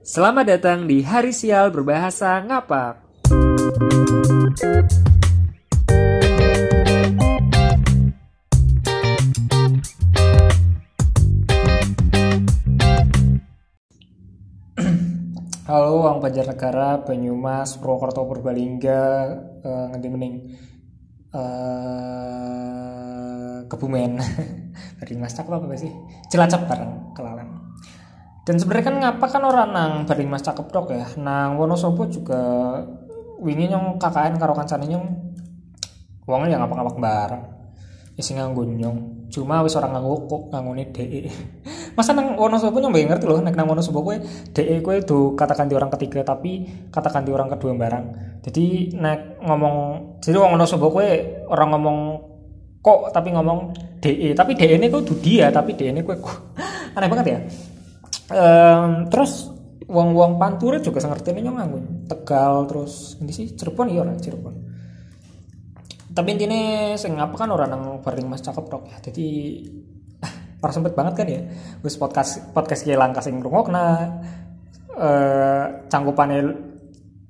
Selamat datang di Hari Sial Berbahasa Ngapak. Halo, Wang Banjarnegara, Banyumas, Purwokerto, Purbalingga, uh, ngendi mending uh, Kebumen. Dari Mas apa sih? Cilacap bareng kelawan. Dan sebenarnya kan ngapa kan orang nang Bari Mas Cakep dok ya. Nang Wonosobo juga wingi nyong KKN karo kancane nyong wongnya ya ngapa-ngapa bareng. Isi nganggo nyong. Cuma wis orang nganggo kok nganggone DE. Masa nang Wonosobo nyong ngerti loh nek nang Wonosobo kowe DE kowe do katakan di orang ketiga tapi katakan di orang kedua barang. Jadi nek ngomong jadi wong Wonosobo kowe orang ngomong kok tapi ngomong DE tapi DE ini kok dia tapi DE ini kok aneh banget ya um, terus wong-wong pantura juga ngerti ini nyong Tegal terus ini sih Cirebon iya orang Cirebon. Tapi intinya sing apa kan orang nang paling mas cakep dok ya. Jadi para sempet banget kan ya. Wis podcast podcast kayak langkah sing rungokna eh cangkupannya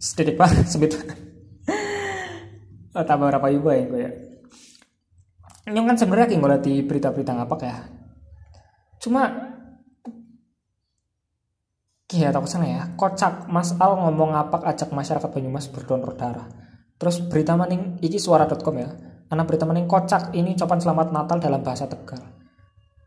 sedikit banget sebut tambah berapa juga ya gue ya. Ini kan sebenarnya kayak ngeliat di berita-berita ngapak ya. Cuma Iya takut sana ya. Kocak. Mas Al ngomong ngapak ajak masyarakat Banyumas berdonor darah terus berita maning iki suara.com ya. Anak berita maning kocak ini copan selamat Natal dalam bahasa Tegal.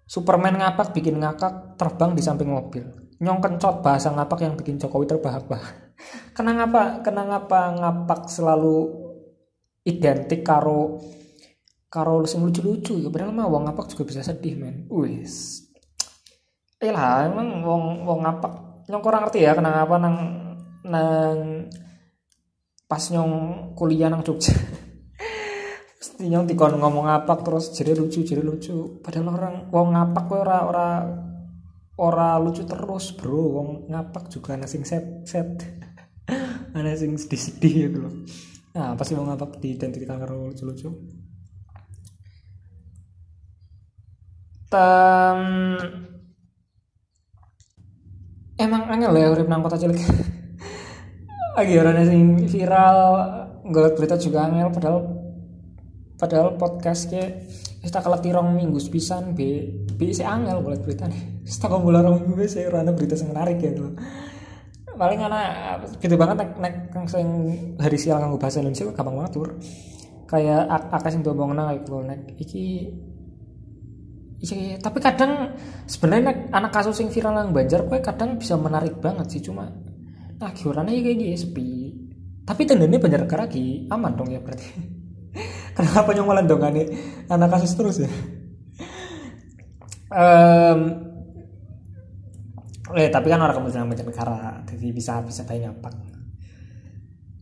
Superman ngapak bikin ngakak terbang di samping mobil. Nyong kencot bahasa ngapak yang bikin Jokowi terbahak-bahak. Kenapa ngapa kenapa ngapa ngapak selalu identik karo karo sing lucu-lucu ya. Padahal mah wong ngapak juga bisa sedih men. Wis. Lah emang wong wong ngapak nyong kurang ngerti ya kenapa nang nang pas nyong kuliah nang Jogja. Pasti nyong dikon ngomong ngapak terus jadi lucu jadi lucu. Padahal orang wong ngapak ora ora ora lucu terus bro. Wong ngapak juga ana sing set set. Ana sing sedih-sedih gitu loh. Nah pasti wong ngapak diidentikan karo lucu-lucu. Tem... emang angel ya urip nang kota cilik. Lagi orang sing viral ngeliat berita juga angel padahal padahal podcast ke kita kalau tirong minggu sepisan b b si angel ngeliat berita nih. Setengah bulan rong minggu sih rana berita yang menarik ya tuh paling anak gitu banget nek nek sing hari sial nganggo bahasa Indonesia gampang banget tur. Kayak akas yang ngomong nang kayak nek iki Iya, tapi kadang sebenarnya anak kasus yang viral yang Banjar kue kadang bisa menarik banget sih cuma nah kiurannya kayak gini sepi. Tapi tendanya Banjar lagi aman dong ya berarti. Kenapa nyong dong nih anak kasus terus ya? um, eh tapi kan orang kemudian Banjar negara jadi bisa bisa tanya apa?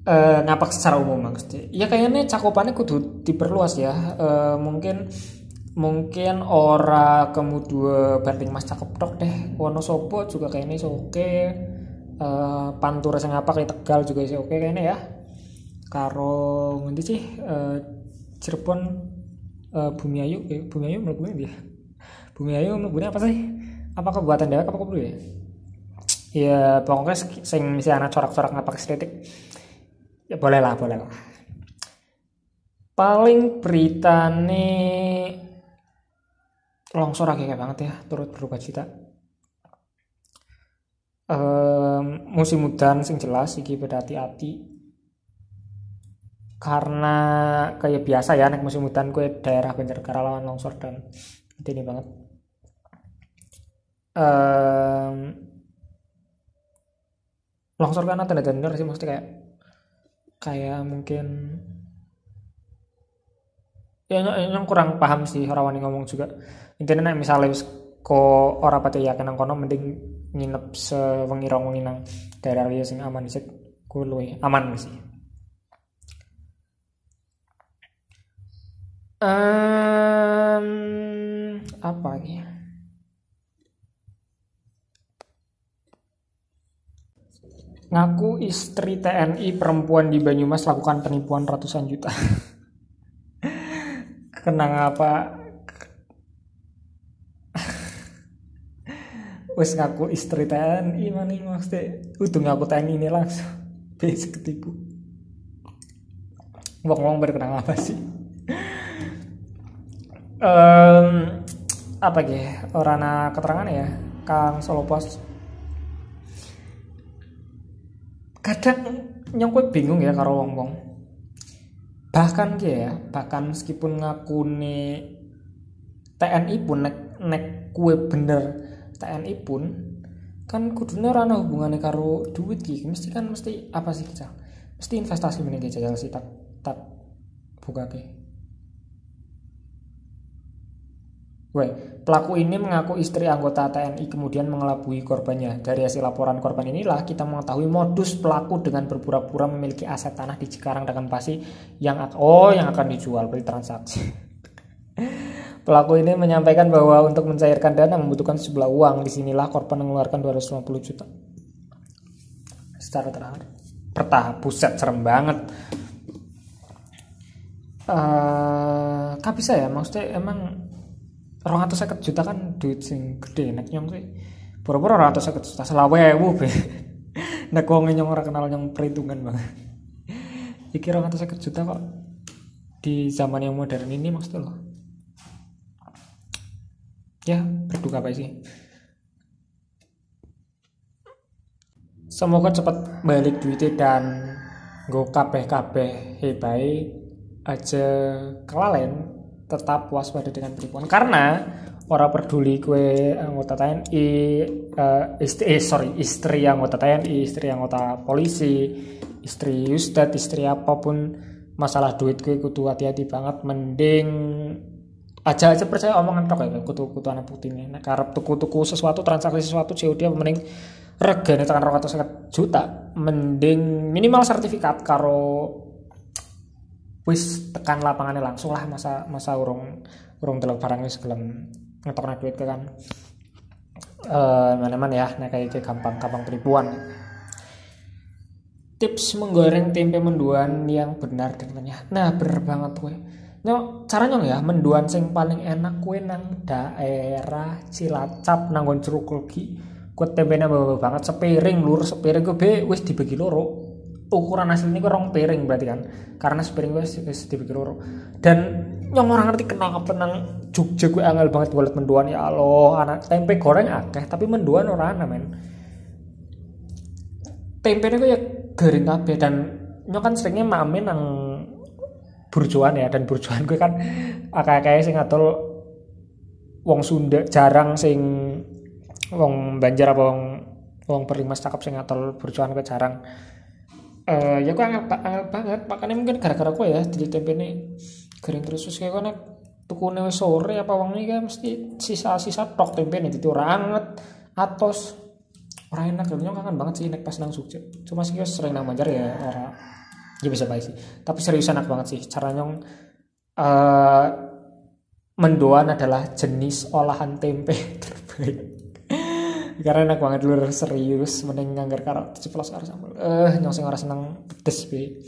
Uh, ngapak secara umum maksudnya ya kayaknya cakupannya kudu diperluas ya uh, mungkin mungkin ora kemudian banding mas cakep dok deh. Wonosobo juga kayaknya sih oke. Uh, Pantura sing apa kayak Tegal juga sih oke kayaknya ya. Karo nanti sih? Uh, Cirebon uh, Bumi Ayu eh, Bumi Ayu menurut dia Bumi Ayu menurut apa sih? Apa kebuatan dia apa kok ya? Ya pokoknya sing misalnya anak corak-corak ngapak estetik ya boleh lah boleh lah. Paling berita nih longsor kayak banget ya turut berubah cita. Um, musim udan sing jelas iki pada hati-hati. Karena kayak biasa ya naik musim udan gue daerah Banjarnegara lawan longsor dan ini banget. Um, longsor karena tanda-tanda sih maksudnya kayak kayak mungkin ya yang kurang paham sih orang ngomong juga. Intinya nek misalnya ko ora pati yakin nang kono mending nginep sewengi rong wengi nang daerah liya sing aman sih ku aman sih. Um, apa lagi ngaku istri TNI perempuan di Banyumas lakukan penipuan ratusan juta kenang apa? Wis ngaku istri TNI mana maksudnya udah ngaku TNI ini langsung. Bisa ketipu. Ngomong berkenaan apa sih? Um, apa gitu orang keterangan ya Kang Solo Pos? Kadang nyong bingung ya karo wong wong bahkan ya bahkan meskipun ngaku nih TNI pun nek nek kue bener TNI pun kan kudunya rana hubungannya karo duit gitu mesti kan mesti apa sih kita mesti investasi mending jajal sih tak tak buka ke Weh, pelaku ini mengaku istri anggota TNI kemudian mengelabui korbannya. Dari hasil laporan korban inilah kita mengetahui modus pelaku dengan berpura-pura memiliki aset tanah di Cikarang dengan pasti yang oh yang akan dijual beli transaksi. pelaku ini menyampaikan bahwa untuk mencairkan dana membutuhkan sejumlah uang. Di sinilah korban mengeluarkan 250 juta. Secara terakhir, bertahap, buset serem banget. Uh, kan bisa ya, maksudnya emang orang atau seket juta kan duit sing gede. Nek nyong sih pura-pura orang atau seket juta. Selawe be. Nek wong nyong orang kenal nyong perhitungan banget iki orang atau seket juta kok di zaman yang modern ini maksudnya loh ya berduka apa sih. Semoga cepat balik duitnya dan gue kabeh kabeh hebai aja kelalen tetap waspada dengan penipuan. Karena orang peduli kue anggota TNI uh, eh, istri eh, sorry istri anggota TNI istri anggota polisi istri ustad istri apa pun masalah duit kue kutu hati-hati banget mending aja aja percaya omongan tok ya kutu kutu anak putih ini nah, karena tuku tuku sesuatu transaksi sesuatu COD mending regane tekan atau juta. Mending minimal sertifikat karo wis tekan lapangannya langsung lah masa masa urung urung delok barangnya sebelum ngetokna duit ke kan. Uh, mana-mana ya nah kayak gampang gampang penipuan. Tips menggoreng tempe menduan yang benar dan nah bener banget gue Nyok, caranya ya menduan sing paling enak kue nang daerah Cilacap nang jeruk lagi kue tempe bawa banget sepiring lur sepiring gue be. Wis dibagi loro ukuran asli ini rong piring berarti kan? Karena sepiring gue sedikit loro. Dan yang orang ngerti kenapa nang Jogja gue angel banget buat menduan. Ya Allah anak tempe goreng akeh tapi menduan orang ana men. Tempe gue ya garing kabeh dan nyok kan seringnya mamin nang burjuan ya dan burjuan gue kan akeh-akeh sing ngatur wong Sunda jarang sing wong Banjar apa wong wong Perlimas cakep sing ngatur burjuan gue jarang uh, ya gue anggap, anggap banget. Makanya mungkin gara-gara gue ya jadi tempe ini kering terus. Terus kayak gue tuku sore apa wangi kan mesti sisa-sisa tok tempe nih itu orang anget atos. Orang enak. Dan kangen banget sih naik pas nang Jogja. Cuma sih sering nang Banjar ya orang ya bisa baik sih. Tapi serius enak banget sih cara nyong uh, mendoan adalah jenis olahan tempe terbaik karena enak banget lu serius. Mending nganggar karo 17 karo sambal eh nyong sing ora seneng pedes be.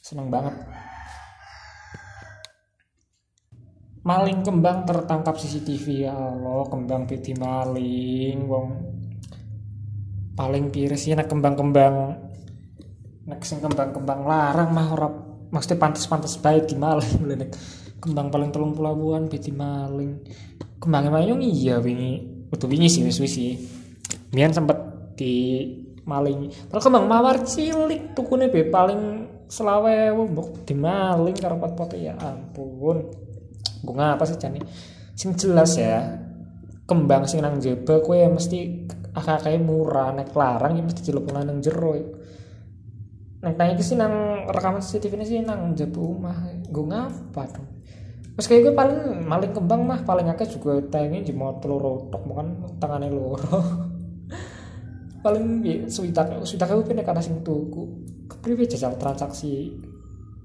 Seneng banget. Maling kembang tertangkap CCTV ya Allah kembang piti maling wong. Paling piris ya nak kembang-kembang. Nak sing kembang-kembang larang mah ora maksudnya pantas-pantas baik di maling. Kembang paling telung pelabuhan piti maling. Kembangnya mayong iya wingi. Utuh wingi sih wis sih Mian sempet di maling. Kalau kembang mawar cilik tukune be paling selawe mbok maling karo pot-pot ya ampun. Gue ngapa sih cani sing jelas ya kembang sing nang jeba kue mesti akak murah. Naik larang ya mesti cilok nang jero. Nek tanya sih nang rekaman CCTV ini sih nang jeba rumah gue ngapa dong Mas kayak gue paling maling kembang mah paling akeh juga tayangnya jemot telur rotok bukan tangannya loro paling ya suitak suitak aku pindah karena sing tuku. Kepriwe jajal transaksi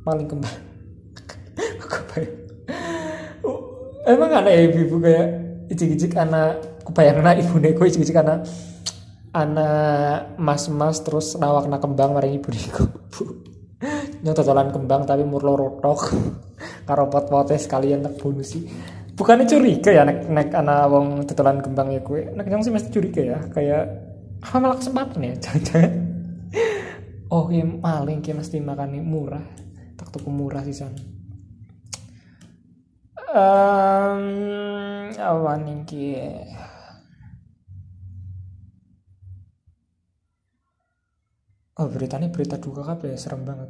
paling kembang. Oh, emang ada ya ibu kayak ijik-ijik anak kebayang anak ibu neko ijik-ijik anak anak mas-mas terus nawak nak kembang mari ibu neko nyontoh jalan kembang tapi murlo rotok. Karo pot-pote sekalian tak bonus sih. Bukannya curiga ya nek nek anak wong tutulan kembang ya kue nek yang sih mesti curiga ya kayak apa malah kesempatan ya jangan-jangan. Oh ya maling kayak mesti makan murah. Tak tuku murah sih sana um, apa nih oh beritanya berita duka kabeh serem banget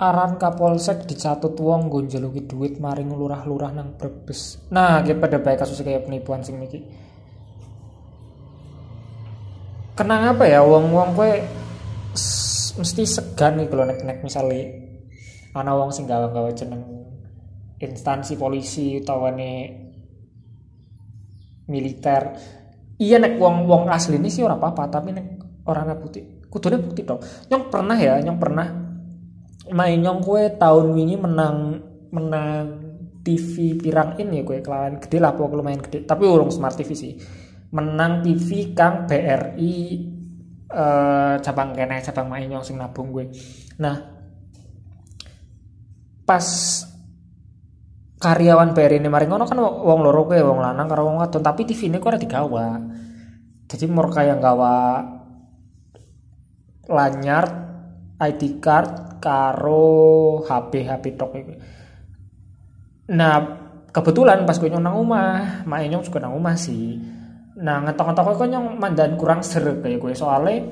aran kapolsek dicatut wong njaluki duit maring lurah-lurah nang Brebes. Nah, kayak pada baik kasus kayak penipuan sing niki. Kenang apa ya wong-wong kue mesti segan nih kalau nek-nek misalnya ana wong sing gawe-gawe jeneng instansi polisi utawane militer. Iya nek wong-wong asli ini sih orang apa-apa, tapi nek orang putih kudune bukti dong. Yang pernah ya, yang pernah nyong kue tahun ini menang menang TV pirang ini kue kelawan gede lah pokoknya lumayan gede. Tapi urung smart TV sih. Menang TV kang BRI eh, cabang kene cabang main nyong sing nabung gue nah pas karyawan BRI ini mari ngono kan wong loro gue wong lanang karo wong wadon tapi TV ini kok ada digawa. Jadi mau kayak gawa lanyar ID card karo HP HP tok itu. Nah, kebetulan pas gue nang omah, mak nyong juga nang omah sih. Nah, ngetok-ngetok kok nyong mandan kurang seru kayak gue soalnya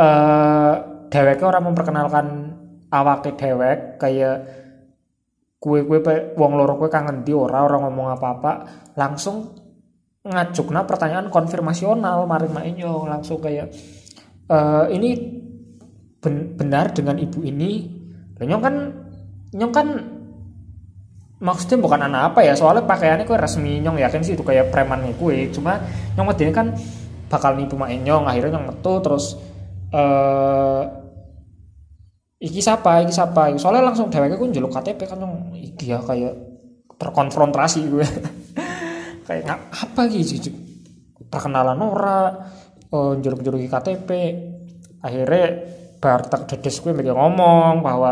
eh uh, dheweke orang memperkenalkan awake dewek kayak kue wong loro kue kangen di ora orang ngomong apa-apa langsung ngajukna pertanyaan konfirmasional mari mak nyong langsung kayak uh, ini ben, benar dengan ibu ini. Nyong kan nyong kan maksudnya bukan anak apa ya soalnya pakaiannya kue resmi nyong yakin sih itu kayak preman kue. Cuma nyong ini kan bakal nipu mak nyong akhirnya nyong metu terus uh, iki siapa iki siapa soalnya langsung dheweke ku njeluk KTP kan nyong iki ya kayak terkonfrontasi gue kayak apa gitu perkenalan ora uh, eh, njeluk-njeluk KTP akhirnya Bartak dedes gue mereka ngomong bahwa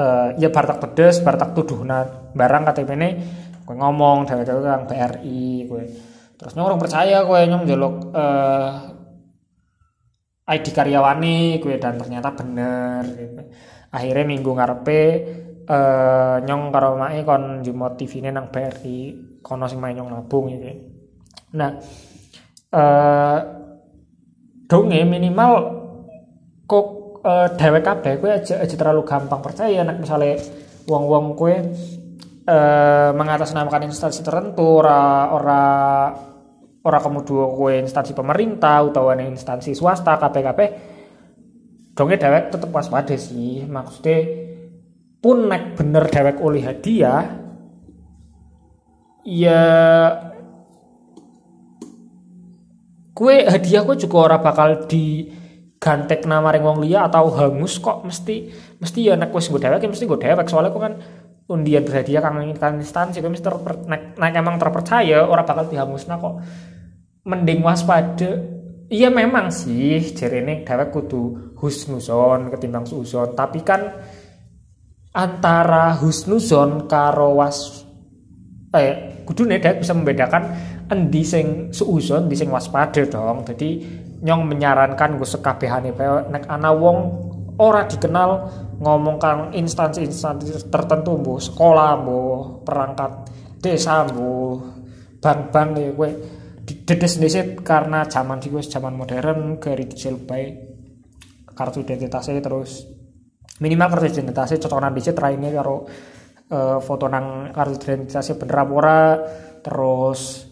uh, ya Bartak pedes Bartak tuduh nah barang KTP ini gue ngomong dari dewe kang BRI gue terus nyong orang percaya gue nyong jaluk uh, ID karyawani gue dan ternyata bener gitu. akhirnya minggu ngarepe uh, nyong karo mae kon jumot TV ini nang BRI kono sing main nyong nabung gitu nah uh, donge minimal kok uh, dewek kabeh kowe aja aja terlalu gampang percaya. Nek misalnya wong-wong kowe uh, mengatasnamakan instansi tertentu ora ora ora kemudian kowe instansi pemerintah utawa instansi swasta KPKP dongnya dewek tetep waspada sih. Maksudnya pun nek bener dewek oleh hadiah ya kue hadiah kue juga ora bakal di gantek nama ring wong liya atau hangus kok mesti mesti ya nek wis dewek ya mesti gue dewek soalnya kok kan undian berhadiah kang kan instansi kok mesti terper, nek, nek emang terpercaya orang bakal dihangusna kok. Mending waspada. Iya memang sih ini dewek kudu husnuzon ketimbang suzon tapi kan antara husnuzon karo was eh kudu nih dewek bisa membedakan endi sing suuzon di sing waspada dong. Jadi nyong menyarankan gue sekabehane nek ana wong ora dikenal ngomong kang instansi-instansi tertentu bu sekolah bu perangkat desa bu bank-bank ya gue dedes desit karena zaman sih gue zaman modern ke kecil baik kartu identitasnya terus. Minimal kartu identitasnya cocokan disit ini karo uh, foto nang kartu identitasnya bener ora terus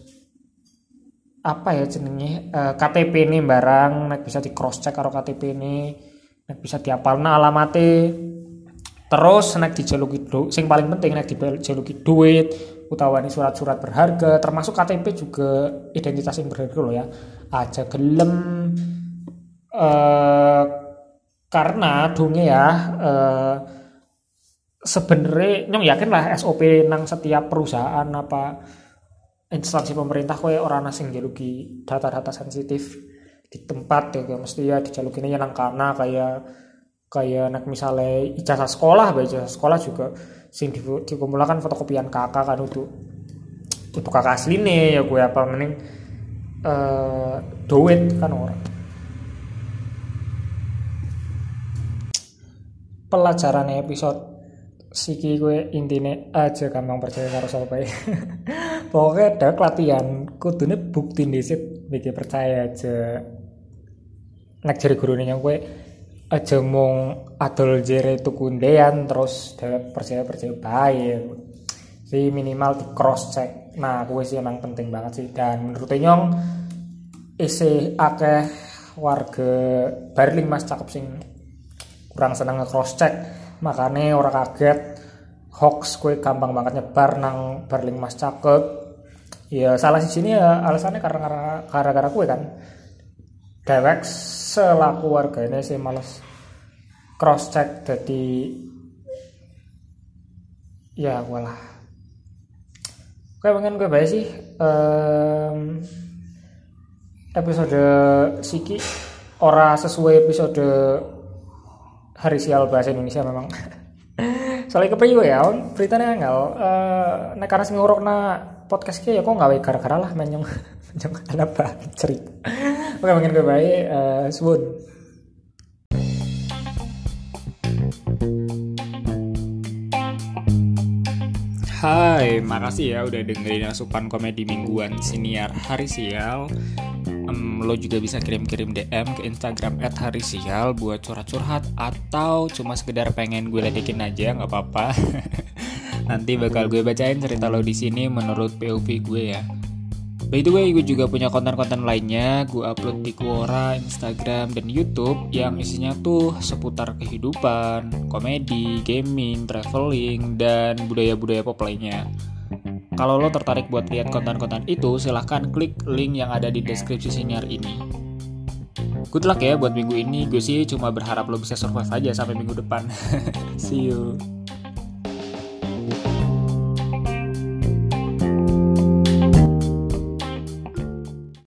apa ya jenenge uh, KTP ini barang nek bisa di cross check karo KTP ini nek bisa diapalna alamate. Terus nek dijaluki du, sing paling penting nek dijaluki duit utawa ini surat-surat berharga termasuk KTP juga identitas yang berharga loh ya. Aja gelem uh, karena dongnya ya uh, sebenarnya nyong yakin lah SOP nang setiap perusahaan apa instansi pemerintah kowe orang asing jaluki data-data sensitif di tempat ya mesti ya dijalukin ya nang karena kayak kayak nak misalnya ijazah sekolah baik ijazah sekolah juga sing di, dikumpulkan fotokopian kakak kan untuk untuk kakak asli ya gue apa mending uh, duit kan orang pelajaran episode siki gue intine aja gampang percaya karo sapa pokoknya ada latihan kudune bukti disit bikin percaya aja. Nek jari gurune gue aja mung adol jere tukundean terus dewek percaya percaya baik si minimal di cross check nah gue sih emang penting banget sih. Dan menurut nyong isi akeh warga Berlin mas cakep sing kurang seneng nge cross check makanya orang kaget hoax gue gampang banget nyebar nang Berlin mas cakep. Ya salah sih sini ya alasannya karena karena gara gue kan. Dewek selaku warga ini sih males cross check jadi ya walah. Oke pengen gue bahas sih um, episode Siki ora sesuai episode hari sial bahasa Indonesia memang soalnya kepriyo ya beritanya enggak uh, nek karena sing na podcast ya kok nggak gara-gara lah menyong menyong apa cerita oke mungkin gue baik uh, sebut Hai, makasih ya udah dengerin asupan komedi mingguan siniar hari sial. Um, Lo juga bisa kirim-kirim DM ke Instagram @harisial buat curhat-curhat Atau cuma sekedar pengen gue ledekin aja nggak apa-apa. Nanti bakal gue bacain cerita lo di sini menurut POV gue ya By the way, gue juga punya konten-konten lainnya. Gue upload di Quora, Instagram, dan YouTube yang isinya tuh seputar kehidupan, komedi, gaming, traveling, dan budaya-budaya pop lainnya. Kalau lo tertarik buat lihat konten-konten itu, silahkan klik link yang ada di deskripsi siniar ini. Good luck ya buat minggu ini. Gue sih cuma berharap lo bisa survive aja sampai minggu depan. See you.